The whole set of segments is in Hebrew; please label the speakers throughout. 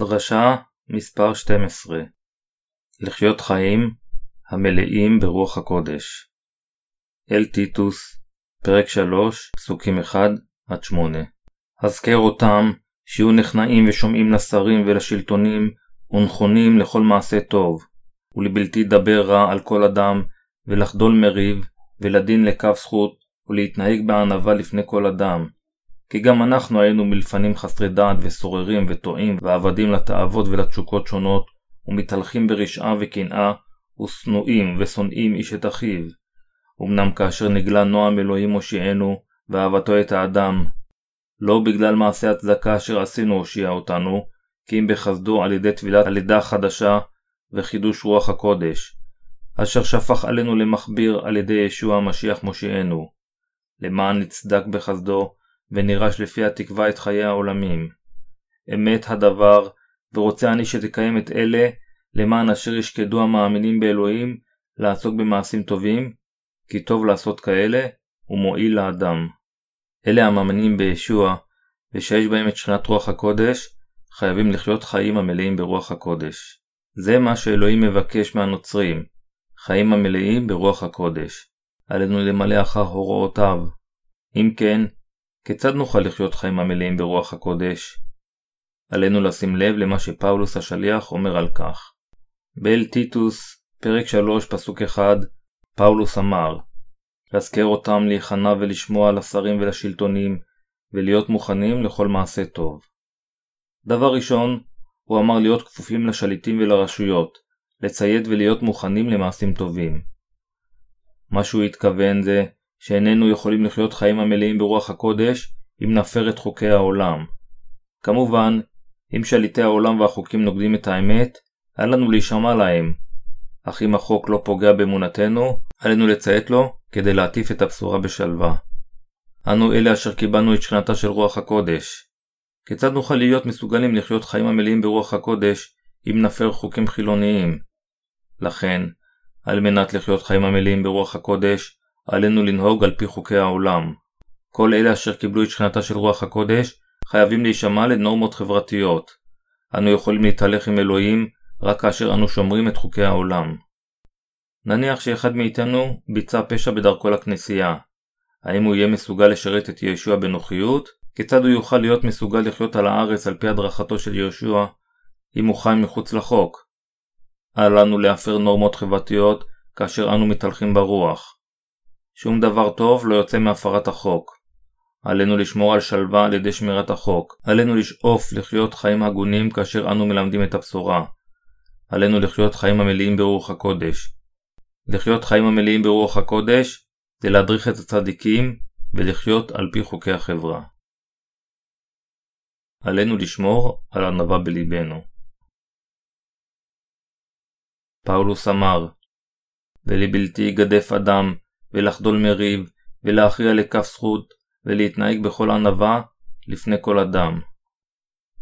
Speaker 1: דרשה מספר 12 לחיות חיים המלאים ברוח הקודש. אל טיטוס, פרק 3, פסוקים 1-8 הזכר אותם שיהיו נכנעים ושומעים לשרים ולשלטונים ונכונים לכל מעשה טוב. ולבלתי דבר רע על כל אדם ולחדול מריב ולדין לקו זכות ולהתנהג בענווה לפני כל אדם כי גם אנחנו היינו מלפנים חסרי דעת וסוררים וטועים ועבדים לתאוות ולתשוקות שונות, ומתהלכים ברשעה וקנאה, ושנואים ושונאים איש את אחיו. אמנם כאשר נגלה נועם אלוהים הושיענו, ואהבתו את האדם, לא בגלל מעשה הצדקה אשר עשינו הושיע אותנו, כי אם בחסדו על ידי טבילת הלידה החדשה וחידוש רוח הקודש, אשר שפך עלינו למכביר על ידי ישוע המשיח מושיענו, למען נצדק בחסדו, ונירש לפי התקווה את חיי העולמים. אמת הדבר, ורוצה אני שתקיים את אלה, למען אשר ישקדו המאמינים באלוהים, לעסוק במעשים טובים, כי טוב לעשות כאלה, ומועיל לאדם. אלה המאמינים בישוע, ושיש בהם את שכינת רוח הקודש, חייבים לחיות חיים המלאים ברוח הקודש. זה מה שאלוהים מבקש מהנוצרים, חיים המלאים ברוח הקודש. עלינו למלא אחר הוראותיו. אם כן, כיצד נוכל לחיות חיים המלאים ברוח הקודש? עלינו לשים לב למה שפאולוס השליח אומר על כך. באל טיטוס, פרק 3, פסוק 1, פאולוס אמר להזכר אותם להיכנע ולשמוע לשרים ולשלטונים, ולהיות מוכנים לכל מעשה טוב. דבר ראשון, הוא אמר להיות כפופים לשליטים ולרשויות, לציית ולהיות מוכנים למעשים טובים. מה שהוא התכוון זה שאיננו יכולים לחיות חיים המלאים ברוח הקודש אם נפר את חוקי העולם. כמובן, אם שליטי העולם והחוקים נוגדים את האמת, אל לנו להישמע להם. אך אם החוק לא פוגע באמונתנו, עלינו לציית לו כדי להטיף את הבשורה בשלווה. אנו אלה אשר קיבלנו את שכנתה של רוח הקודש. כיצד נוכל להיות מסוגלים לחיות חיים המלאים ברוח הקודש אם נפר חוקים חילוניים? לכן, על מנת לחיות חיים המלאים ברוח הקודש, עלינו לנהוג על פי חוקי העולם. כל אלה אשר קיבלו את שכנתה של רוח הקודש, חייבים להישמע לנורמות חברתיות. אנו יכולים להתהלך עם אלוהים רק כאשר אנו שומרים את חוקי העולם. נניח שאחד מאיתנו ביצע פשע בדרכו לכנסייה. האם הוא יהיה מסוגל לשרת את ישוע בנוחיות? כיצד הוא יוכל להיות מסוגל לחיות על הארץ על פי הדרכתו של יהושע אם הוא חי מחוץ לחוק? אל לנו להפר נורמות חברתיות כאשר אנו מתהלכים ברוח. שום דבר טוב לא יוצא מהפרת החוק. עלינו לשמור על שלווה על ידי שמירת החוק. עלינו לשאוף לחיות חיים הגונים כאשר אנו מלמדים את הבשורה. עלינו לחיות חיים המלאים ברוח הקודש. לחיות חיים המלאים ברוח הקודש זה להדריך את הצדיקים ולחיות על פי חוקי החברה. עלינו לשמור על ענווה בלבנו. פאולוס אמר, ולבלתי יגדף אדם ולחדול מריב, ולהכריע לכף זכות, ולהתנהג בכל ענווה לפני כל אדם.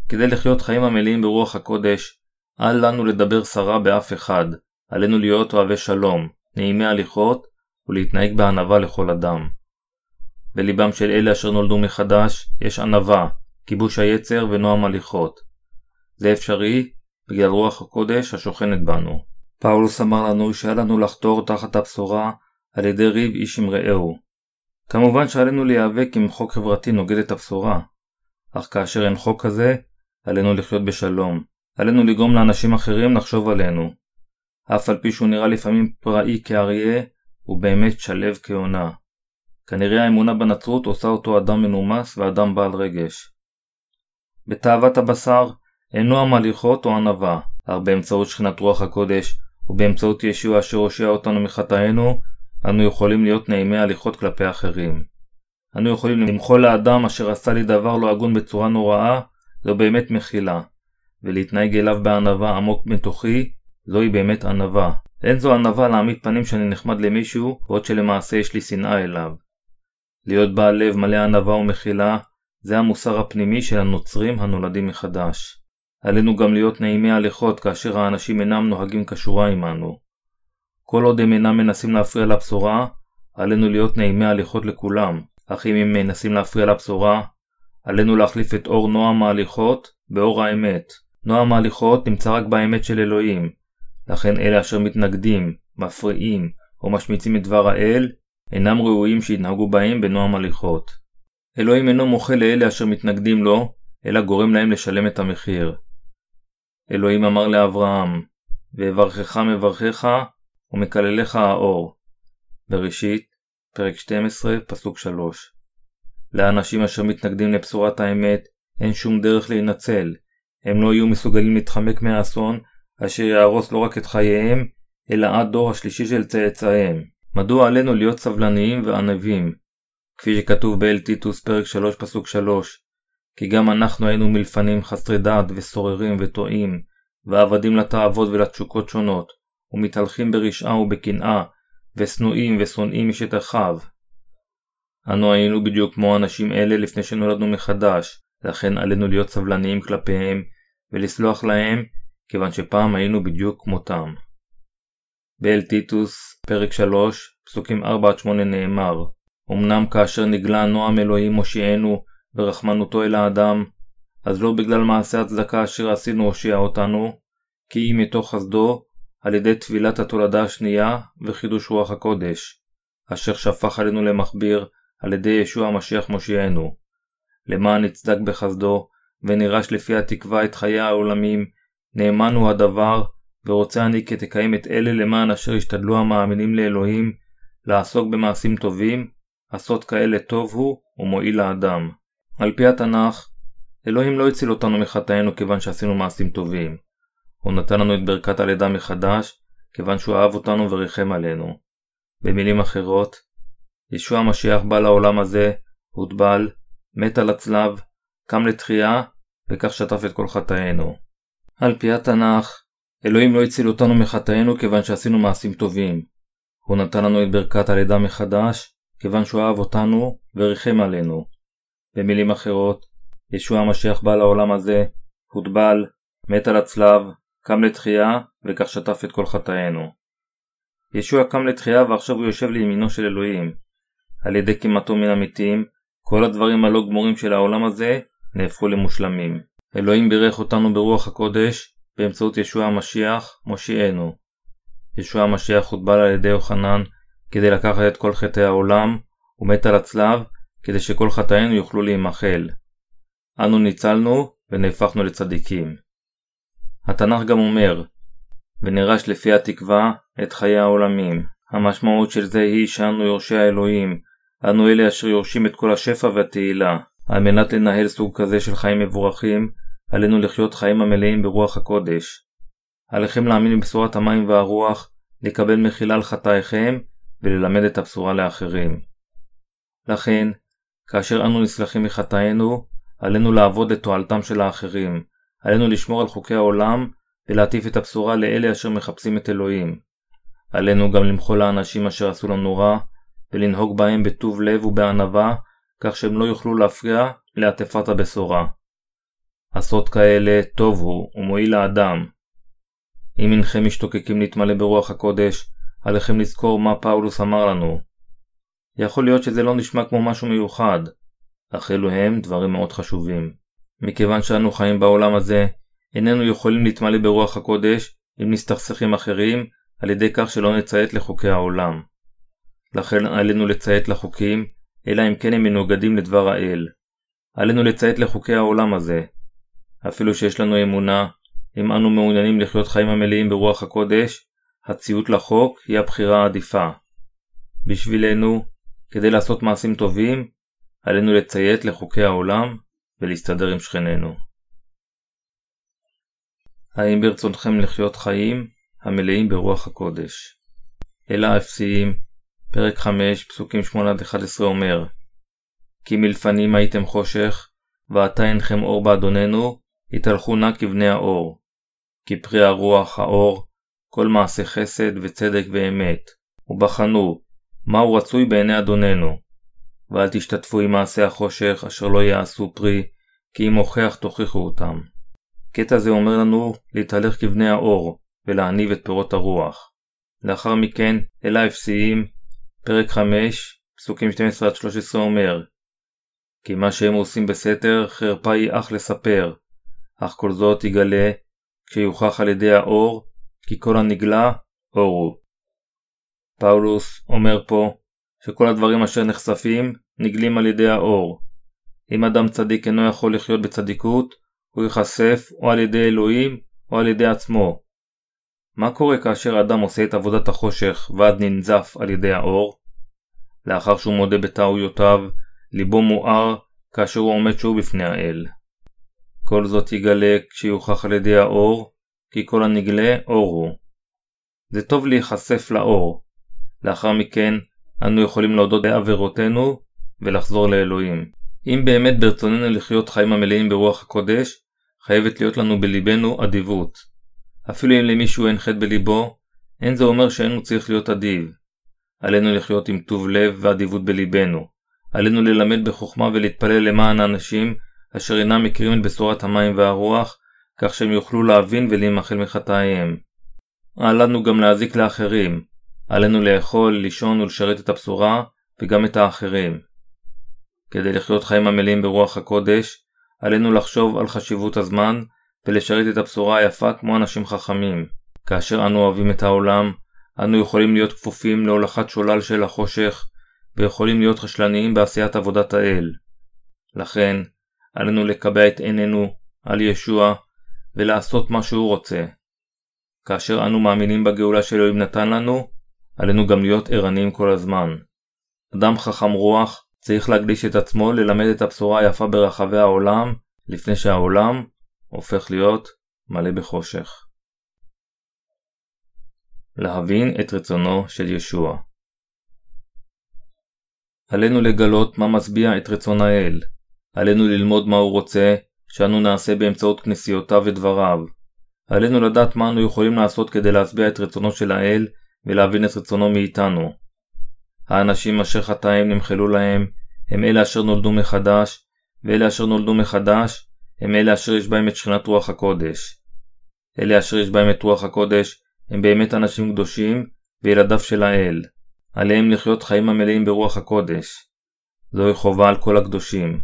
Speaker 1: כדי לחיות חיים המלאים ברוח הקודש, אל לנו לדבר סרה באף אחד, עלינו להיות אוהבי שלום, נעימי הליכות, ולהתנהג בענווה לכל אדם. בליבם של אלה אשר נולדו מחדש, יש ענווה, כיבוש היצר ונועם הליכות. זה אפשרי בגלל רוח הקודש השוכנת בנו. פאולוס אמר לנו שהיה לנו לחתור תחת הבשורה על ידי ריב איש עם רעהו. כמובן שעלינו להיאבק אם חוק חברתי נוגד את הבשורה, אך כאשר אין חוק כזה, עלינו לחיות בשלום. עלינו לגרום לאנשים אחרים לחשוב עלינו. אף על פי שהוא נראה לפעמים פראי כאריה, הוא באמת שלו כעונה. כנראה האמונה בנצרות עושה אותו אדם מנומס ואדם בעל רגש. בתאוות הבשר אינו המליכות או ענווה, אך באמצעות שכינת רוח הקודש ובאמצעות ישוע אשר הושיע אותנו מחטאינו, אנו יכולים להיות נעימי הליכות כלפי אחרים. אנו יכולים למחול לאדם אשר עשה לי דבר לא הגון בצורה נוראה, זו באמת מחילה, ולהתנהג אליו בענווה עמוק בתוכי, זוהי באמת ענווה. אין זו ענווה להעמיד פנים שאני נחמד למישהו, בעוד שלמעשה יש לי שנאה אליו. להיות בעל לב מלא ענווה ומחילה, זה המוסר הפנימי של הנוצרים הנולדים מחדש. עלינו גם להיות נעימי הליכות כאשר האנשים אינם נוהגים כשורה עמנו. כל עוד הם אינם מנסים להפריע לבשורה, עלינו להיות נעימי הליכות לכולם, אך אם הם מנסים להפריע לבשורה, עלינו להחליף את אור נועם ההליכות באור האמת. נועם ההליכות נמצא רק באמת של אלוהים, לכן אלה אשר מתנגדים, מפריעים או משמיצים את דבר האל, אינם ראויים שיתנהגו בהם בנועם הליכות. אלוהים אינו מוחה לאלה אשר מתנגדים לו, אלא גורם להם לשלם את המחיר. אלוהים אמר לאברהם, ואברכך מברכך, ומקלליך האור. בראשית, פרק 12, פסוק 3. לאנשים אשר מתנגדים לבשורת האמת, אין שום דרך להינצל. הם לא יהיו מסוגלים להתחמק מהאסון, אשר יהרוס לא רק את חייהם, אלא עד דור השלישי של צאצאיהם. מדוע עלינו להיות סבלניים וענבים? כפי שכתוב באל טיטוס פרק 3 פסוק 3 כי גם אנחנו היינו מלפנים חסרי דעת וסוררים וטועים, ועבדים לתאוות ולתשוקות שונות, ומתהלכים ברשעה ובקנאה, ושנואים ושונאים איש את אחיו. אנו היינו בדיוק כמו אנשים אלה לפני שנולדנו מחדש, לכן עלינו להיות סבלניים כלפיהם, ולסלוח להם, כיוון שפעם היינו בדיוק כמותם. באל טיטוס, פרק 3, פסוקים 4-8 נאמר אמנם כאשר נגלה נועם אלוהים מושיענו ורחמנותו אל האדם, אז לא בגלל מעשה הצדקה אשר עשינו הושיע אותנו, כי אם מתוך חסדו, על ידי טבילת התולדה השנייה וחידוש רוח הקודש, אשר שפך עלינו למכביר על ידי ישוע המשיח מושיענו. למען נצדק בחסדו, ונירש לפי התקווה את חיי העולמים, נאמן הוא הדבר, ורוצה אני כי תקיים את אלה למען אשר ישתדלו המאמינים לאלוהים, לעסוק במעשים טובים, עשות כאלה טוב הוא ומועיל לאדם. על פי התנ"ך, אלוהים לא הציל אותנו מחטאינו כיוון שעשינו מעשים טובים. הוא נתן לנו את ברכת הלידה מחדש, כיוון שהוא אהב אותנו וריחם עלינו. במילים אחרות, ישוע המשיח בא לעולם הזה, הוטבל, מת על הצלב, קם לתחייה, וכך שטף את כל חטאינו. על פי התנ"ך, אלוהים לא הציל אותנו מחטאינו כיוון שעשינו מעשים טובים. הוא נתן לנו את ברכת הלידה מחדש, כיוון שהוא אהב אותנו וריחם עלינו. במילים אחרות, ישוע המשיח בא לעולם הזה, הוטבל, מת על הצלב, קם לתחייה, וכך שטף את כל חטאינו. ישוע קם לתחייה ועכשיו הוא יושב לימינו של אלוהים. על ידי קימתו מן המתים, כל הדברים הלא גמורים של העולם הזה נהפכו למושלמים. אלוהים בירך אותנו ברוח הקודש באמצעות ישוע המשיח, מושיענו. ישוע המשיח הוטבל על ידי יוחנן כדי לקחת את כל חטאי העולם, ומת על הצלב כדי שכל חטאינו יוכלו להימחל. אנו ניצלנו ונהפכנו לצדיקים. התנ"ך גם אומר, ונרש לפי התקווה את חיי העולמים. המשמעות של זה היא שאנו יורשי האלוהים, אנו אלה אשר יורשים את כל השפע והתהילה. על מנת לנהל סוג כזה של חיים מבורכים, עלינו לחיות חיים המלאים ברוח הקודש. עליכם להאמין בבשורת המים והרוח, לקבל מחילה על חטאיכם, וללמד את הבשורה לאחרים. לכן, כאשר אנו נסלחים מחטאינו, עלינו לעבוד לתועלתם של האחרים, עלינו לשמור על חוקי העולם ולהטיף את הבשורה לאלה אשר מחפשים את אלוהים. עלינו גם למחול לאנשים אשר עשו לנו רע, ולנהוג בהם בטוב לב ובענווה, כך שהם לא יוכלו להפריע לעטפת הבשורה. עשות כאלה טוב הוא ומועיל לאדם. אם אינכם משתוקקים להתמלא ברוח הקודש, עליכם לזכור מה פאולוס אמר לנו. יכול להיות שזה לא נשמע כמו משהו מיוחד, אך אלו הם דברים מאוד חשובים. מכיוון שאנו חיים בעולם הזה, איננו יכולים להתמלא ברוח הקודש אם נסתכסך עם אחרים על ידי כך שלא נציית לחוקי העולם. לכן עלינו לציית לחוקים, אלא אם כן הם מנוגדים לדבר האל. עלינו לציית לחוקי העולם הזה. אפילו שיש לנו אמונה, אם אנו מעוניינים לחיות חיים המלאים ברוח הקודש, הציות לחוק היא הבחירה העדיפה. בשבילנו, כדי לעשות מעשים טובים, עלינו לציית לחוקי העולם ולהסתדר עם שכנינו. האם ברצונכם לחיות חיים המלאים ברוח הקודש? אל האפסיים, פרק 5, פסוקים 8-11 אומר כי מלפנים הייתם חושך, ועתה אינכם אור באדוננו, התהלכו נא כבני האור. כי פרי הרוח, האור, כל מעשה חסד וצדק ואמת, ובחנו מהו רצוי בעיני אדוננו. ואל תשתתפו עם מעשי החושך אשר לא יעשו פרי, כי אם הוכח תוכיחו אותם. קטע זה אומר לנו להתהלך כבני האור, ולהניב את פירות הרוח. לאחר מכן, אל האפסיים, פרק 5, פסוקים 12-13 אומר כי מה שהם עושים בסתר, חרפה היא אך לספר, אך כל זאת יגלה כשיוכח על ידי האור, כי כל הנגלה אור הוא. פאולוס אומר פה שכל הדברים אשר נחשפים נגלים על ידי האור. אם אדם צדיק אינו יכול לחיות בצדיקות, הוא ייחשף או על ידי אלוהים או על ידי עצמו. מה קורה כאשר אדם עושה את עבודת החושך ואז ננזף על ידי האור? לאחר שהוא מודה בטעויותיו, ליבו מואר כאשר הוא עומד שוב בפני האל. כל זאת יגלה כשיוכח על ידי האור, כי כל הנגלה אור הוא. זה טוב להיחשף לאור. לאחר מכן, אנו יכולים להודות בעבירותינו ולחזור לאלוהים. אם באמת ברצוננו לחיות חיים המלאים ברוח הקודש, חייבת להיות לנו בליבנו אדיבות. אפילו אם למישהו אין חטא בליבו, אין זה אומר שאינו צריך להיות אדיב. עלינו לחיות עם טוב לב ואדיבות בליבנו. עלינו ללמד בחוכמה ולהתפלל למען האנשים אשר אינם מכירים את בשורת המים והרוח, כך שהם יוכלו להבין ולהימחל מחטאיהם. עלינו גם להזיק לאחרים. עלינו לאכול, לישון ולשרת את הבשורה, וגם את האחרים. כדי לחיות חיים המלאים ברוח הקודש, עלינו לחשוב על חשיבות הזמן ולשרת את הבשורה היפה כמו אנשים חכמים. כאשר אנו אוהבים את העולם, אנו יכולים להיות כפופים להולכת שולל של החושך, ויכולים להיות חשלניים בעשיית עבודת האל. לכן, עלינו לקבע את עינינו על ישוע ולעשות מה שהוא רוצה. כאשר אנו מאמינים בגאולה שאלוהים נתן לנו, עלינו גם להיות ערניים כל הזמן. אדם חכם רוח צריך להקדיש את עצמו ללמד את הבשורה היפה ברחבי העולם, לפני שהעולם הופך להיות מלא בחושך. להבין את רצונו של ישוע עלינו לגלות מה משביע את רצון האל. עלינו ללמוד מה הוא רוצה, שאנו נעשה באמצעות כנסיותיו ודבריו. עלינו לדעת מה אנו יכולים לעשות כדי להשביע את רצונו של האל ולהבין את רצונו מאיתנו. האנשים אשר חטאים נמחלו להם, הם אלה אשר נולדו מחדש, ואלה אשר נולדו מחדש, הם אלה אשר יש בהם את שכינת רוח הקודש. אלה אשר יש בהם את רוח הקודש, הם באמת אנשים קדושים, וילדיו של האל. עליהם לחיות חיים המלאים ברוח הקודש. זוהי חובה על כל הקדושים.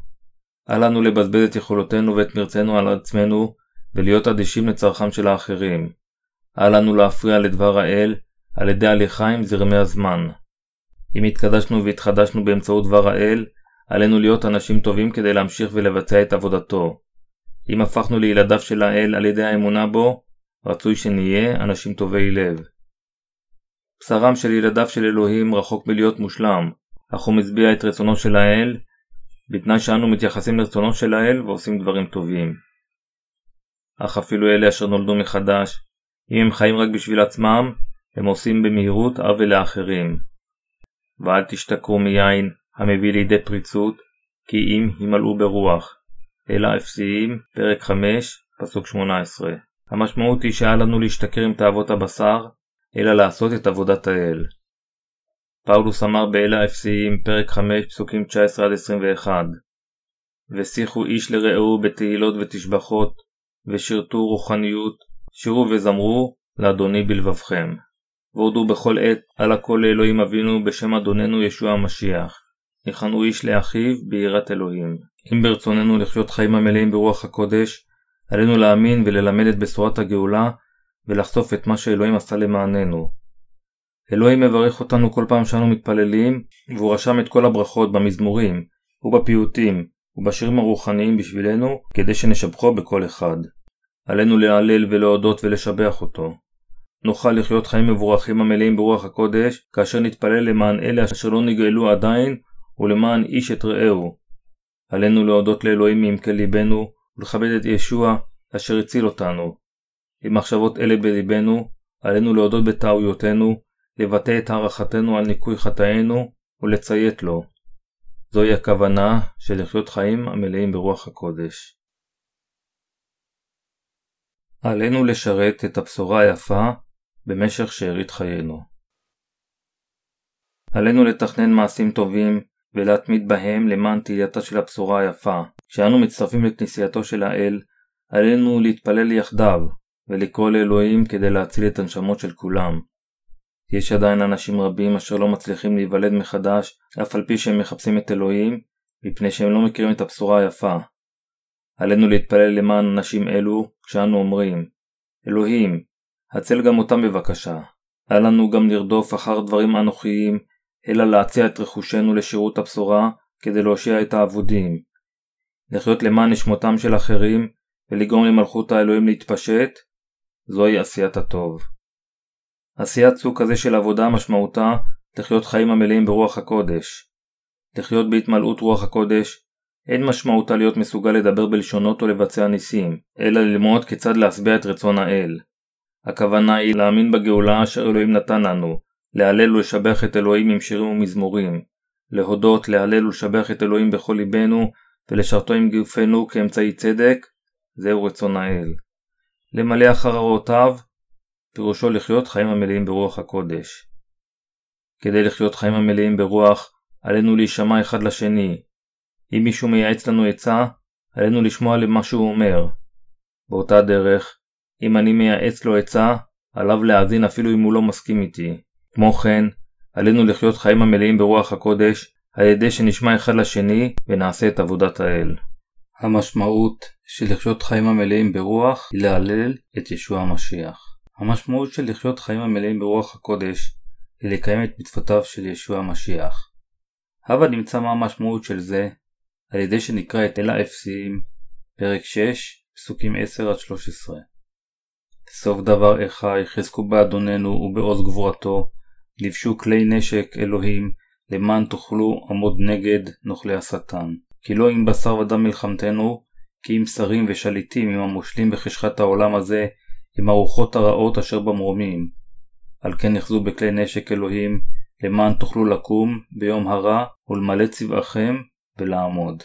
Speaker 1: אל לנו לבזבז את יכולותינו ואת מרצנו על עצמנו, ולהיות אדישים לצרכם של האחרים. אל לנו להפריע לדבר האל, על ידי הליכה עם זרמי הזמן. אם התקדשנו והתחדשנו באמצעות דבר האל, עלינו להיות אנשים טובים כדי להמשיך ולבצע את עבודתו. אם הפכנו לילדיו של האל על ידי האמונה בו, רצוי שנהיה אנשים טובי לב. בשרם של ילדיו של אלוהים רחוק מלהיות מושלם, אך הוא משביע את רצונו של האל, בתנאי שאנו מתייחסים לרצונו של האל ועושים דברים טובים. אך אפילו אלה אשר נולדו מחדש, אם הם חיים רק בשביל עצמם, הם עושים במהירות עוול לאחרים. ואל תשתכרו מיין המביא לידי פריצות, כי אם ימלאו ברוח. אלא אפסיים, פרק 5, פסוק 18. המשמעות היא שאל לנו להשתכר עם תאוות הבשר, אלא לעשות את עבודת האל. פאולוס אמר באלה האפסיים, פרק 5, פסוקים 19-21 ושיחו איש לרעהו בתהילות ותשבחות, ושירתו רוחניות, שירו וזמרו לאדוני בלבבכם. והודו בכל עת על הכל לאלוהים אבינו בשם אדוננו ישוע המשיח. יכנו איש לאחיו ביראת אלוהים. אם ברצוננו לחיות חיים המלאים ברוח הקודש, עלינו להאמין וללמד את בשורת הגאולה ולחשוף את מה שאלוהים עשה למעננו. אלוהים מברך אותנו כל פעם שאנו מתפללים, והוא רשם את כל הברכות במזמורים, ובפיוטים, ובשירים הרוחניים בשבילנו, כדי שנשבחו בכל אחד. עלינו להלל ולהודות ולשבח אותו. נוכל לחיות חיים מבורכים המלאים ברוח הקודש, כאשר נתפלל למען אלה אשר לא נגאלו עדיין, ולמען איש את רעהו. עלינו להודות לאלוהים מעמקי ליבנו, ולכבד את ישוע, אשר הציל אותנו. עם מחשבות אלה בליבנו, עלינו להודות בטעויותינו, לבטא את הערכתנו על ניקוי חטאינו, ולציית לו. זוהי הכוונה של לחיות חיים המלאים ברוח הקודש. עלינו לשרת את הבשורה היפה במשך שארית חיינו. עלינו לתכנן מעשים טובים ולהתמיד בהם למען תהייתה של הבשורה היפה. כשאנו מצטרפים לכנסייתו של האל, עלינו להתפלל יחדיו ולקרוא לאלוהים כדי להציל את הנשמות של כולם. יש עדיין אנשים רבים אשר לא מצליחים להיוולד מחדש, אף על פי שהם מחפשים את אלוהים, מפני שהם לא מכירים את הבשורה היפה. עלינו להתפלל למען אנשים אלו כשאנו אומרים אלוהים, הצל גם אותם בבקשה. אל לנו גם לרדוף אחר דברים אנוכיים, אלא להציע את רכושנו לשירות הבשורה כדי להושיע את האבודים. לחיות למען נשמותם של אחרים ולגרום למלכות האלוהים להתפשט, זוהי עשיית הטוב. עשיית סוג כזה של עבודה משמעותה לחיות חיים המלאים ברוח הקודש. לחיות בהתמלאות רוח הקודש אין משמעותה להיות מסוגל לדבר בלשונות או לבצע ניסים, אלא ללמוד כיצד להשביע את רצון האל. הכוונה היא להאמין בגאולה אשר אלוהים נתן לנו, להלל ולשבח את אלוהים עם שירים ומזמורים, להודות, להלל ולשבח את אלוהים בכל ליבנו, ולשרתו עם גופנו כאמצעי צדק, זהו רצון האל. למלא אחר הוראותיו, פירושו לחיות חיים המלאים ברוח הקודש. כדי לחיות חיים המלאים ברוח, עלינו להישמע אחד לשני. אם מישהו מייעץ לנו עצה, עלינו לשמוע למה שהוא אומר. באותה דרך, אם אני מייעץ לו עצה, עליו להאזין אפילו אם הוא לא מסכים איתי. כמו כן, עלינו לחיות חיים המלאים ברוח הקודש, על ידי שנשמע אחד לשני ונעשה את עבודת האל. המשמעות של לחיות חיים המלאים ברוח היא להלל את ישוע המשיח. המשמעות של לחיות חיים המלאים ברוח הקודש היא לקיים את מצוותיו של ישוע המשיח. הבה נמצא מה המשמעות של זה על ידי שנקרא את אל האפסיים, פרק 6, פסוקים 10-13. סוף דבר אחי, חזקו באדוננו ובעוז גבורתו, לבשו כלי נשק אלוהים, למען תוכלו עמוד נגד נוכלי השטן. כי לא עם בשר ודם מלחמתנו, כי עם שרים ושליטים, עם המושלים בחשכת העולם הזה, עם הרוחות הרעות אשר במרומים. על כן יחזו בכלי נשק אלוהים, למען תוכלו לקום ביום הרע ולמלא צבעכם ולעמוד.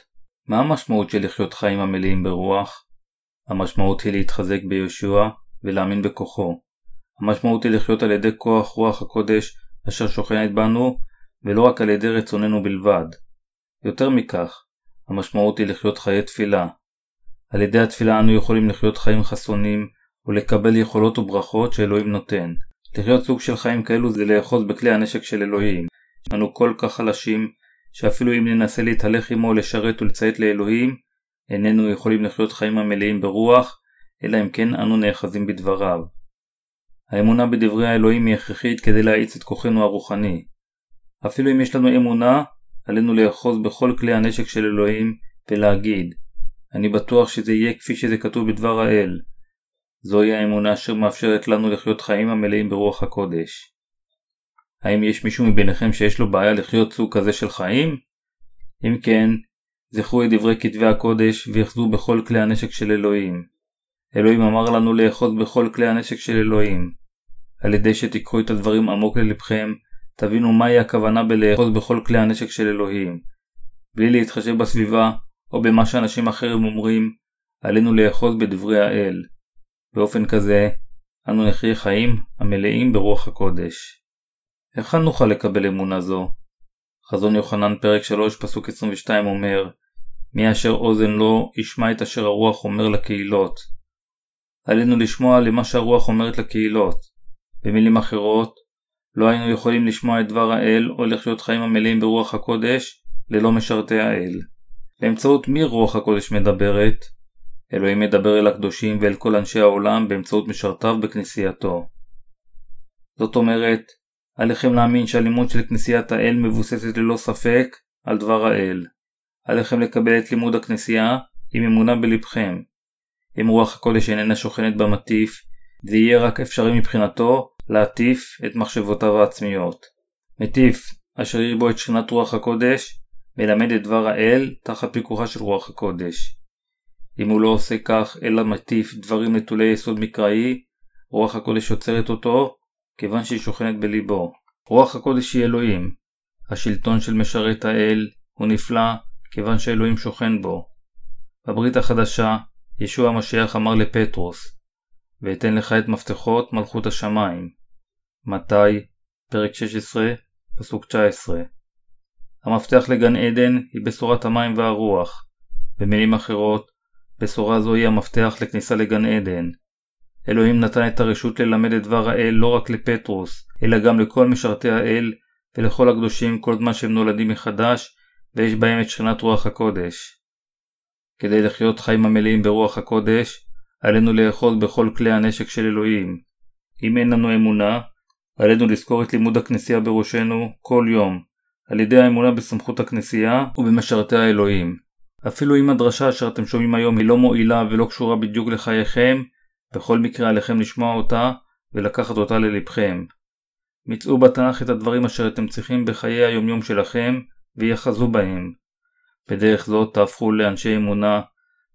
Speaker 1: מה המשמעות של לחיות חיים המלאים ברוח? המשמעות היא להתחזק ביהושע ולהאמין בכוחו. המשמעות היא לחיות על ידי כוח רוח הקודש אשר שוכנת בנו, ולא רק על ידי רצוננו בלבד. יותר מכך, המשמעות היא לחיות חיי תפילה. על ידי התפילה אנו יכולים לחיות חיים חסונים ולקבל יכולות וברכות שאלוהים נותן. לחיות סוג של חיים כאלו זה לאחוז בכלי הנשק של אלוהים. אנו כל כך חלשים, שאפילו אם ננסה להתהלך עמו לשרת ולציית לאלוהים, איננו יכולים לחיות חיים המלאים ברוח, אלא אם כן אנו נאחזים בדבריו. האמונה בדברי האלוהים היא הכרחית כדי להאיץ את כוחנו הרוחני. אפילו אם יש לנו אמונה, עלינו לאחוז בכל כלי הנשק של אלוהים ולהגיד אני בטוח שזה יהיה כפי שזה כתוב בדבר האל. זוהי האמונה אשר מאפשרת לנו לחיות חיים המלאים ברוח הקודש. האם יש מישהו מביניכם שיש לו בעיה לחיות סוג כזה של חיים? אם כן, זכרו את דברי כתבי הקודש ויחזו בכל כלי הנשק של אלוהים. אלוהים אמר לנו לאחוז בכל כלי הנשק של אלוהים. על ידי שתיקחו את הדברים עמוק ללבכם, תבינו מהי הכוונה בלאחוז בכל כלי הנשק של אלוהים. בלי להתחשב בסביבה, או במה שאנשים אחרים אומרים, עלינו לאחוז בדברי האל. באופן כזה, אנו נחיה חיים המלאים ברוח הקודש. היכן נוכל לקבל אמונה זו? חזון יוחנן פרק 3 פסוק 22 אומר מי אשר אוזן לו ישמע את אשר הרוח אומר לקהילות. עלינו לשמוע למה שהרוח אומרת לקהילות. במילים אחרות, לא היינו יכולים לשמוע את דבר האל או לחיות חיים המלאים ברוח הקודש ללא משרתי האל. באמצעות מי רוח הקודש מדברת? אלוהים מדבר אל הקדושים ואל כל אנשי העולם באמצעות משרתיו בכנסייתו. זאת אומרת, עליכם להאמין שהלימוד של כנסיית האל מבוססת ללא ספק על דבר האל. עליכם לקבל את לימוד הכנסייה עם אמונה בלבכם. אם רוח הקודש איננה שוכנת במטיף, זה יהיה רק אפשרי מבחינתו להטיף את מחשבותיו העצמיות. מטיף, אשר יהיה בו את שכינת רוח הקודש, מלמד את דבר האל תחת פיקוחה של רוח הקודש. אם הוא לא עושה כך אלא מטיף דברים נטולי יסוד מקראי, רוח הקודש עוצרת אותו, כיוון שהיא שוכנת בליבו. רוח הקודש היא אלוהים. השלטון של משרת האל הוא נפלא, כיוון שאלוהים שוכן בו. בברית החדשה, ישוע המשיח אמר לפטרוס, ואתן לך את מפתחות מלכות השמיים. מתי, פרק 16, פסוק 19. המפתח לגן עדן היא בשורת המים והרוח. במילים אחרות, בשורה זו היא המפתח לכניסה לגן עדן. אלוהים נתן את הרשות ללמד את דבר האל לא רק לפטרוס, אלא גם לכל משרתי האל ולכל הקדושים כל זמן שהם נולדים מחדש ויש בהם את שכינת רוח הקודש. כדי לחיות חיים המלאים ברוח הקודש, עלינו לאחוז בכל כלי הנשק של אלוהים. אם אין לנו אמונה, עלינו לזכור את לימוד הכנסייה בראשנו כל יום, על ידי האמונה בסמכות הכנסייה ובמשרתי האלוהים. אפילו אם הדרשה אשר אתם שומעים היום היא לא מועילה ולא קשורה בדיוק לחייכם, בכל מקרה עליכם לשמוע אותה ולקחת אותה ללבכם. מצאו בתנ"ך את הדברים אשר אתם צריכים בחיי היומיום שלכם ויחזו בהם. בדרך זאת תהפכו לאנשי אמונה,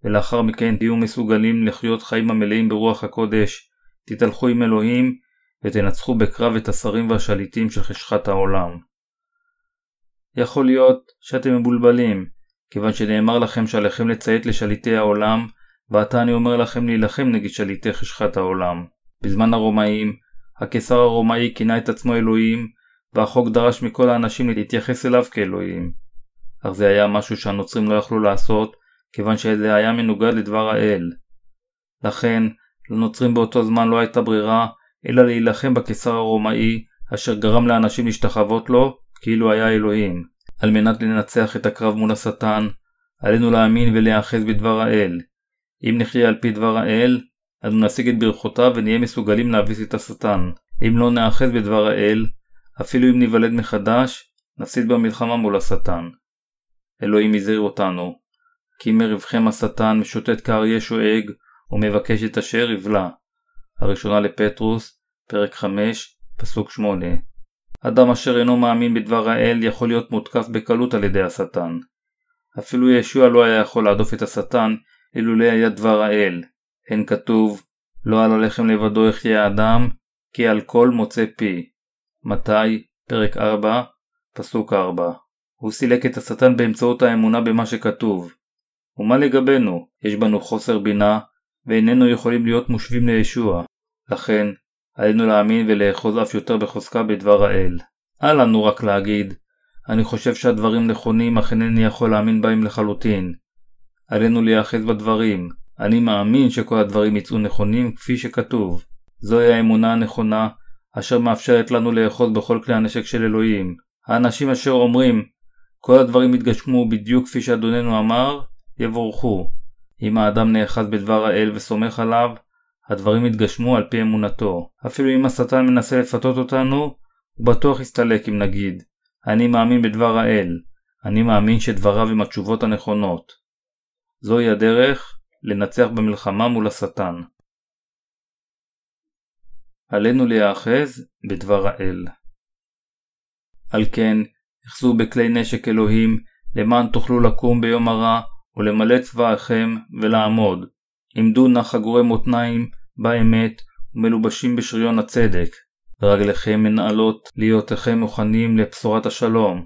Speaker 1: ולאחר מכן תהיו מסוגלים לחיות חיים המלאים ברוח הקודש, תתהלכו עם אלוהים ותנצחו בקרב את השרים והשליטים של חשכת העולם. יכול להיות שאתם מבולבלים, כיוון שנאמר לכם שעליכם לציית לשליטי העולם, ועתה אני אומר לכם להילחם נגד שליטי חשכת העולם. בזמן הרומאים, הקיסר הרומאי כינה את עצמו אלוהים, והחוק דרש מכל האנשים להתייחס אליו כאלוהים. אך זה היה משהו שהנוצרים לא יכלו לעשות, כיוון שזה היה מנוגד לדבר האל. לכן, לנוצרים באותו זמן לא הייתה ברירה, אלא להילחם בקיסר הרומאי, אשר גרם לאנשים להשתחוות לו, כאילו היה אלוהים. על מנת לנצח את הקרב מול השטן, עלינו להאמין ולהיאחז בדבר האל. אם נחיה על פי דבר האל, אנו נשיג את ברכותיו ונהיה מסוגלים להביס את השטן. אם לא נאחז בדבר האל, אפילו אם ניוולד מחדש, נפסיד במלחמה מול השטן. אלוהים הזהיר אותנו, כי מרבכם השטן משוטט כאריה שואג, ומבקש את אשר יבלע. הראשונה לפטרוס, פרק 5, פסוק 8. אדם אשר אינו מאמין בדבר האל יכול להיות מותקף בקלות על ידי השטן. אפילו ישוע לא היה יכול להדוף את השטן אילולא היה דבר האל. הן כתוב, לא על הלחם לבדו יחיה האדם, כי על כל מוצא פי. מתי, פרק 4, פסוק 4. הוא סילק את השטן באמצעות האמונה במה שכתוב. ומה לגבינו? יש בנו חוסר בינה, ואיננו יכולים להיות מושבים לישוע. לכן, עלינו להאמין ולאחוז אף יותר בחוזקה בדבר האל. אל לנו רק להגיד, אני חושב שהדברים נכונים אך אינני יכול להאמין בהם לחלוטין. עלינו להיאחז בדברים. אני מאמין שכל הדברים יצאו נכונים כפי שכתוב. זוהי האמונה הנכונה, אשר מאפשרת לנו לאחוז בכל כלי הנשק של אלוהים. האנשים אשר אומרים, כל הדברים יתגשמו בדיוק כפי שאדוננו אמר, יבורכו. אם האדם נאחז בדבר האל וסומך עליו, הדברים יתגשמו על פי אמונתו. אפילו אם השטן מנסה לפתות אותנו, הוא בטוח יסתלק אם נגיד, אני מאמין בדבר האל, אני מאמין שדבריו הם התשובות הנכונות. זוהי הדרך לנצח במלחמה מול השטן. עלינו להיאחז בדבר האל. על כן, אחזו בכלי נשק אלוהים, למען תוכלו לקום ביום הרע, ולמלא צבאכם, ולעמוד. עמדו נא חגורי מותניים באמת, ומלובשים בשריון הצדק. ורגליכם מנהלות להיותכם מוכנים לבשורת השלום.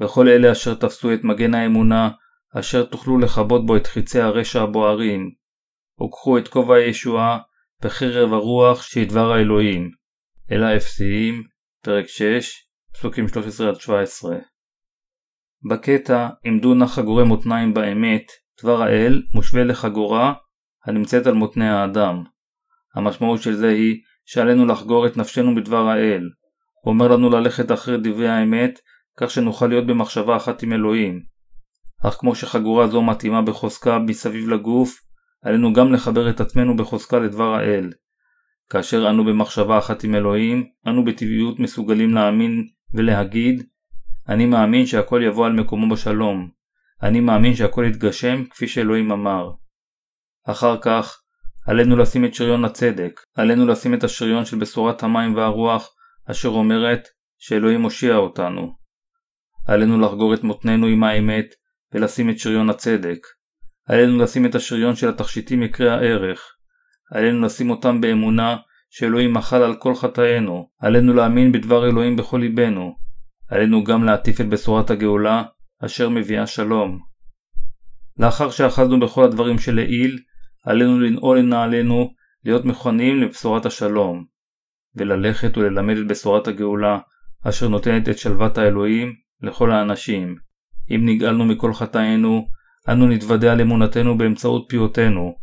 Speaker 1: וכל אלה אשר תפסו את מגן האמונה, אשר תוכלו לכבות בו את חיצי הרשע הבוערים. וקחו את כובע הישועה וחרב הרוח שהיא דבר האלוהים. אל האפסיים, פרק 6, פסוקים 13-17. בקטע עמדו נא חגורי מותניים באמת, דבר האל מושווה לחגורה הנמצאת על מותני האדם. המשמעות של זה היא שעלינו לחגור את נפשנו בדבר האל. הוא אומר לנו ללכת אחרי דברי האמת, כך שנוכל להיות במחשבה אחת עם אלוהים. אך כמו שחגורה זו מתאימה בחוזקה מסביב לגוף, עלינו גם לחבר את עצמנו בחוזקה לדבר האל. כאשר אנו במחשבה אחת עם אלוהים, אנו בטבעיות מסוגלים להאמין ולהגיד אני מאמין שהכל יבוא על מקומו בשלום. אני מאמין שהכל יתגשם כפי שאלוהים אמר. אחר כך, עלינו לשים את שריון הצדק, עלינו לשים את השריון של בשורת המים והרוח, אשר אומרת שאלוהים הושיע אותנו. עלינו לחגור את מותנינו עם האמת, ולשים את שריון הצדק. עלינו לשים את השריון של התכשיטים יקרי הערך. עלינו לשים אותם באמונה שאלוהים מחל על כל חטאינו. עלינו להאמין בדבר אלוהים בכל ליבנו. עלינו גם להטיף את בשורת הגאולה, אשר מביאה שלום. לאחר שאחזנו בכל הדברים שלעיל, עלינו לנעול לנעלינו, להיות מכונים לבשורת השלום, וללכת וללמד את בשורת הגאולה, אשר נותנת את שלוות האלוהים לכל האנשים. אם נגאלנו מכל חטאינו, אנו נתוודע על אמונתנו באמצעות פיותינו.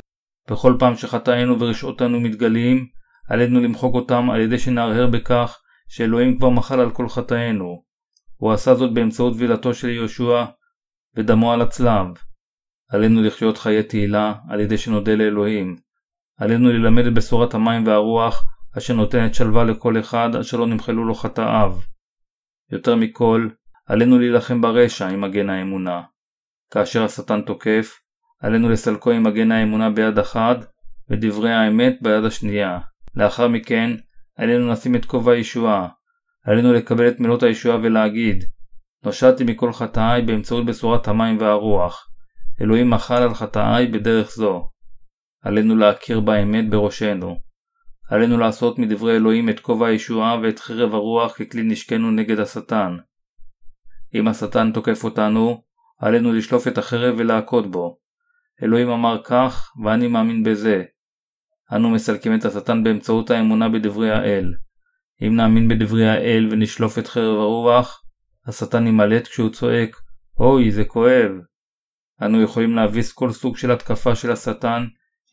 Speaker 1: בכל פעם שחטאינו ורשעותינו מתגלים, עלינו למחוק אותם על ידי שנהרהר בכך שאלוהים כבר מחל על כל חטאינו. הוא עשה זאת באמצעות וילתו של יהושע ודמו על הצלב. עלינו לחיות חיי תהילה על ידי שנודה לאלוהים. עלינו ללמד את בשורת המים והרוח אשר נותנת שלווה לכל אחד אשר לא נמחלו לו חטאיו. יותר מכל, עלינו להילחם ברשע עם מגן האמונה. כאשר השטן תוקף, עלינו לסלקו עם מגן האמונה ביד אחת ודברי האמת ביד השנייה. לאחר מכן, עלינו לשים את כובע הישועה. עלינו לקבל את מילות הישועה ולהגיד נושעתי מכל חטאיי באמצעות בשורת המים והרוח. אלוהים מחל על חטאיי בדרך זו. עלינו להכיר באמת בראשנו. עלינו לעשות מדברי אלוהים את כובע הישועה ואת חרב הרוח ככלי נשקנו נגד השטן. אם השטן תוקף אותנו, עלינו לשלוף את החרב ולהכות בו. אלוהים אמר כך, ואני מאמין בזה. אנו מסלקים את השטן באמצעות האמונה בדברי האל. אם נאמין בדברי האל ונשלוף את חרב הרוח, השטן ימלט כשהוא צועק, אוי, זה כואב. אנו יכולים להביס כל סוג של התקפה של השטן,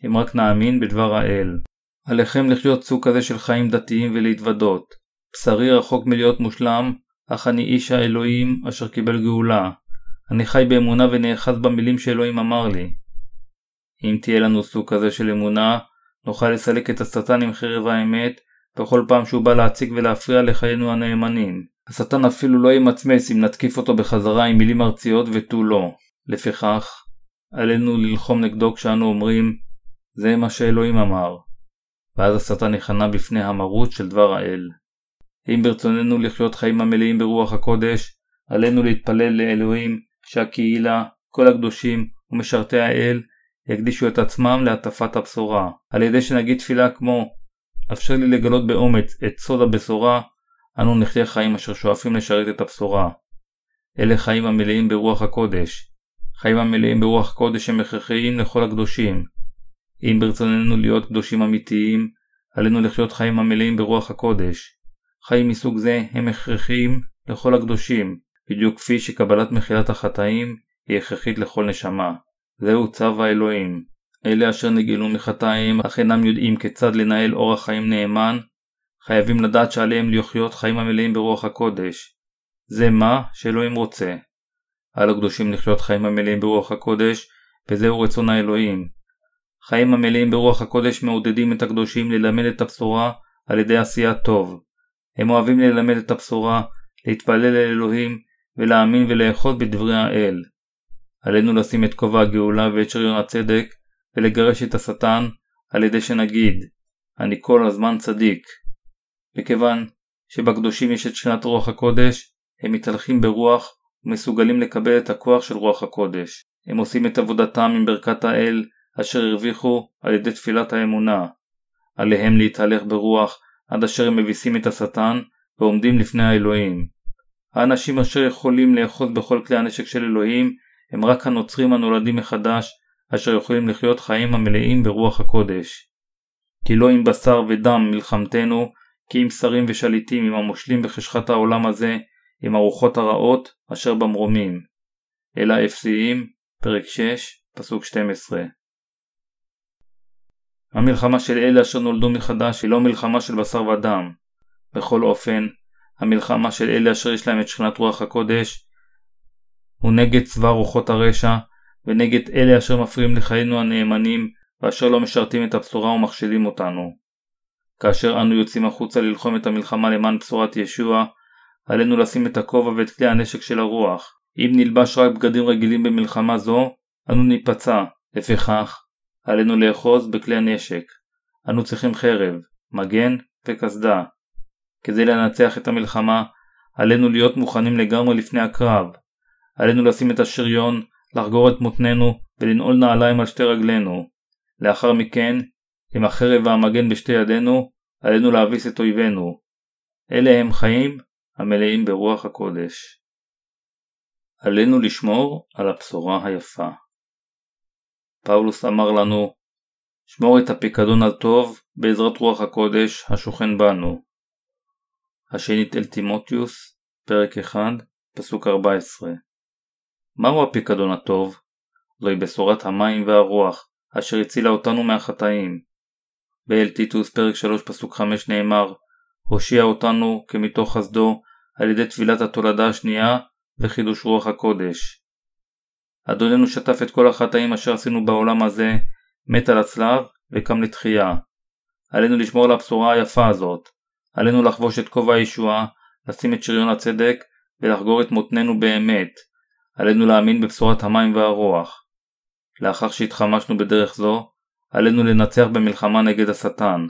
Speaker 1: אם רק נאמין בדבר האל. עליכם לחיות סוג כזה של חיים דתיים ולהתוודות. בשרי רחוק מלהיות מושלם, אך אני איש האלוהים אשר קיבל גאולה. אני חי באמונה ונאחז במילים שאלוהים אמר לי. אם תהיה לנו סוג כזה של אמונה, נוכל לסלק את השטן עם חרב האמת, בכל פעם שהוא בא להציג ולהפריע לחיינו הנאמנים. השטן אפילו לא ימצמץ אם נתקיף אותו בחזרה עם מילים ארציות ותו לא. לפיכך, עלינו ללחום נגדו כשאנו אומרים, זה מה שאלוהים אמר. ואז השטן יכנע בפני המרות של דבר האל. אם ברצוננו לחיות חיים המלאים ברוח הקודש, עלינו להתפלל לאלוהים שהקהילה, כל הקדושים ומשרתי האל יקדישו את עצמם להטפת הבשורה, על ידי שנגיד תפילה כמו אפשר לי לגלות באומץ את סוד הבשורה, אנו נחיה חיים אשר שואפים לשרת את הבשורה. אלה חיים המלאים ברוח הקודש. חיים המלאים ברוח הקודש הם הכרחיים לכל הקדושים. אם ברצוננו להיות קדושים אמיתיים, עלינו לחיות חיים המלאים ברוח הקודש. חיים מסוג זה הם הכרחיים לכל הקדושים, בדיוק כפי שקבלת מחילת החטאים היא הכרחית לכל נשמה. זהו צו האלוהים. אלה אשר נגאלו מחטאים אך אינם יודעים כיצד לנהל אורח חיים נאמן, חייבים לדעת שעליהם לחיות חיים המלאים ברוח הקודש. זה מה שאלוהים רוצה. על הקדושים לחיות חיים המלאים ברוח הקודש, וזהו רצון האלוהים. חיים המלאים ברוח הקודש מעודדים את הקדושים ללמד את הבשורה על ידי עשיית טוב. הם אוהבים ללמד את הבשורה, להתפלל אל אלוהים, ולהאמין ולאחוז בדברי האל. עלינו לשים את כובע הגאולה ואת שריון הצדק, ולגרש את השטן על ידי שנגיד, אני כל הזמן צדיק. מכיוון שבקדושים יש את שכינת רוח הקודש, הם מתהלכים ברוח ומסוגלים לקבל את הכוח של רוח הקודש. הם עושים את עבודתם עם ברכת האל אשר הרוויחו על ידי תפילת האמונה. עליהם להתהלך ברוח עד אשר הם מביסים את השטן ועומדים לפני האלוהים. האנשים אשר יכולים לאחוז בכל כלי הנשק של אלוהים הם רק הנוצרים הנולדים מחדש אשר יכולים לחיות חיים המלאים ברוח הקודש. כי לא עם בשר ודם מלחמתנו, כי עם שרים ושליטים, עם המושלים בחשכת העולם הזה, עם הרוחות הרעות אשר במרומים. אלא אפסיים, פרק 6, פסוק 12. המלחמה של אלה אשר נולדו מחדש היא לא מלחמה של בשר ודם. בכל אופן, המלחמה של אלה אשר יש להם את שכינת רוח הקודש הוא נגד צבא רוחות הרשע ונגד אלה אשר מפריעים לחיינו הנאמנים ואשר לא משרתים את הבשורה ומכשילים אותנו. כאשר אנו יוצאים החוצה ללחום את המלחמה למען בשורת ישוע, עלינו לשים את הכובע ואת כלי הנשק של הרוח. אם נלבש רק בגדים רגילים במלחמה זו, אנו ניפצע. לפיכך, עלינו לאחוז בכלי הנשק. אנו צריכים חרב, מגן וקסדה. כדי לנצח את המלחמה, עלינו להיות מוכנים לגמרי לפני הקרב. עלינו לשים את השריון, לחגור את מותנינו ולנעול נעליים על שתי רגלינו. לאחר מכן, עם החרב והמגן בשתי ידינו, עלינו להביס את אויבינו. אלה הם חיים המלאים ברוח הקודש. עלינו לשמור על הבשורה היפה. פאולוס אמר לנו, שמור את הפיקדון הטוב בעזרת רוח הקודש השוכן בנו. השנית אל תימוטיוס, פרק 1, פסוק 14 מהו הפיקדון הטוב? זוהי בשורת המים והרוח, אשר הצילה אותנו מהחטאים. באל טיטוס פרק 3 פסוק 5 נאמר הושיע אותנו כמתוך חסדו על ידי טבילת התולדה השנייה וחידוש רוח הקודש. אדוננו שטף את כל החטאים אשר עשינו בעולם הזה, מת על הצלב וקם לתחייה. עלינו לשמור על הבשורה היפה הזאת. עלינו לחבוש את כובע הישועה, לשים את שריון הצדק ולחגור את מותנינו באמת. עלינו להאמין בבשורת המים והרוח. לאחר שהתחמשנו בדרך זו, עלינו לנצח במלחמה נגד השטן.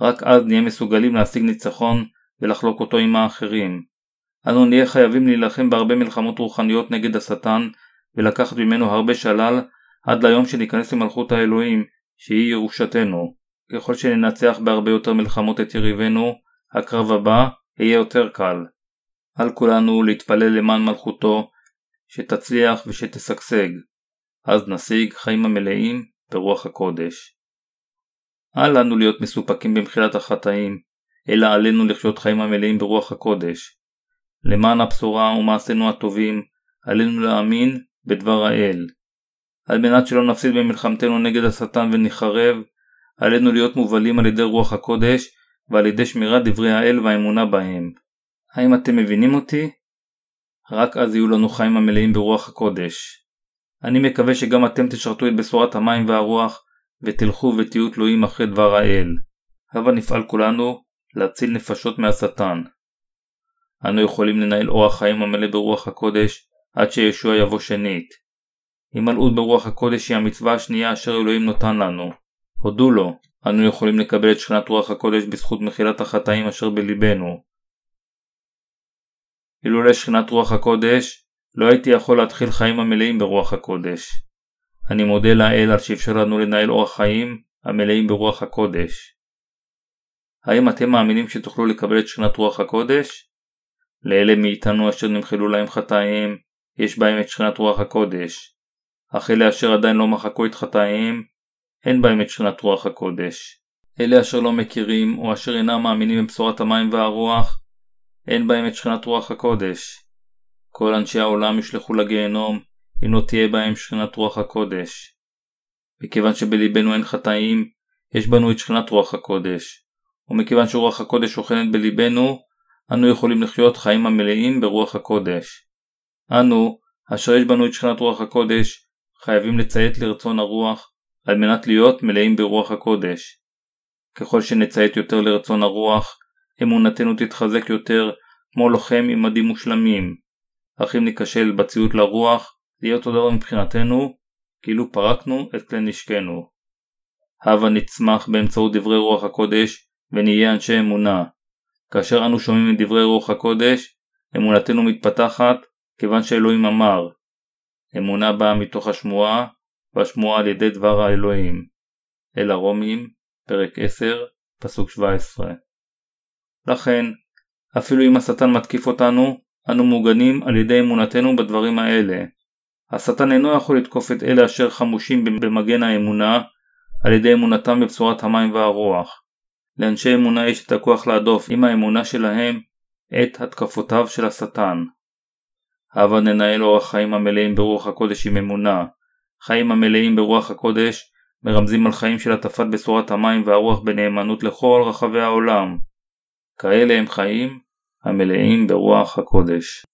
Speaker 1: רק אז נהיה מסוגלים להשיג ניצחון ולחלוק אותו עם האחרים. אנו נהיה חייבים להילחם בהרבה מלחמות רוחניות נגד השטן ולקחת ממנו הרבה שלל עד ליום שניכנס למלכות האלוהים שהיא ירושתנו. ככל שננצח בהרבה יותר מלחמות את יריבינו, הקרב הבא יהיה יותר קל. על כולנו להתפלל למען מלכותו, שתצליח ושתשגשג. אז נשיג חיים המלאים ברוח הקודש. אל לנו להיות מסופקים במחילת החטאים, אלא עלינו לחיות חיים המלאים ברוח הקודש. למען הבשורה ומעשינו הטובים, עלינו להאמין בדבר האל. על מנת שלא נפסיד במלחמתנו נגד השטן ונחרב, עלינו להיות מובלים על ידי רוח הקודש ועל ידי שמירת דברי האל והאמונה בהם. האם אתם מבינים אותי? רק אז יהיו לנו חיים המלאים ברוח הקודש. אני מקווה שגם אתם תשרתו את בשורת המים והרוח ותלכו ותהיו תלויים אחרי דבר האל. הבה נפעל כולנו להציל נפשות מהשטן. אנו יכולים לנהל אורח חיים המלא ברוח הקודש עד שישוע יבוא שנית. הימלאות ברוח הקודש היא המצווה השנייה אשר אלוהים נותן לנו. הודו לו, אנו יכולים לקבל את שכינת רוח הקודש בזכות מחילת החטאים אשר בלבנו. אילולא שכינת רוח הקודש, לא הייתי יכול להתחיל חיים המלאים ברוח הקודש. אני מודה לאל על שאפשר לנו לנהל אורח חיים המלאים ברוח הקודש. האם אתם מאמינים שתוכלו לקבל את שכינת רוח הקודש? לאלה מאיתנו אשר נמחלו להם חטאים, יש בהם את שכינת רוח הקודש. אך אלה אשר עדיין לא מחקו את חטאיהם, אין בהם את שכינת רוח הקודש. אלה אשר לא מכירים, או אשר אינם מאמינים בבשורת המים והרוח, אין בהם את שכינת רוח הקודש. כל אנשי העולם ישלחו לגיהנום, אם לא תהיה בהם שכינת רוח הקודש. מכיוון שבלבנו אין חטאים, יש בנו את שכינת רוח הקודש. ומכיוון שרוח הקודש שוכנת בלבנו, אנו יכולים לחיות חיים המלאים ברוח הקודש. אנו, אשר יש בנו את שכינת רוח הקודש, חייבים לציית לרצון הרוח, על מנת להיות מלאים ברוח הקודש. ככל שנציית יותר לרצון הרוח, אמונתנו תתחזק יותר כמו לוחם עם מדים מושלמים. אך אם ניכשל בציות לרוח, זה יהיה אותו דבר מבחינתנו, כאילו פרקנו את כלי נשקנו. הבה נצמח באמצעות דברי רוח הקודש, ונהיה אנשי אמונה. כאשר אנו שומעים את דברי רוח הקודש, אמונתנו מתפתחת, כיוון שאלוהים אמר. אמונה באה מתוך השמועה, והשמועה על ידי דבר האלוהים. אל הרומים, פרק 10, פסוק 17. לכן, אפילו אם השטן מתקיף אותנו, אנו מוגנים על ידי אמונתנו בדברים האלה. השטן אינו יכול לתקוף את אלה אשר חמושים במגן האמונה על ידי אמונתם בבשורת המים והרוח. לאנשי אמונה יש את הכוח להדוף עם האמונה שלהם את התקפותיו של השטן. הבה ננהל אורח חיים המלאים ברוח הקודש עם אמונה. חיים המלאים ברוח הקודש מרמזים על חיים של הטפת בשורת המים והרוח בנאמנות לכל רחבי העולם. כאלה הם חיים המלאים ברוח הקודש.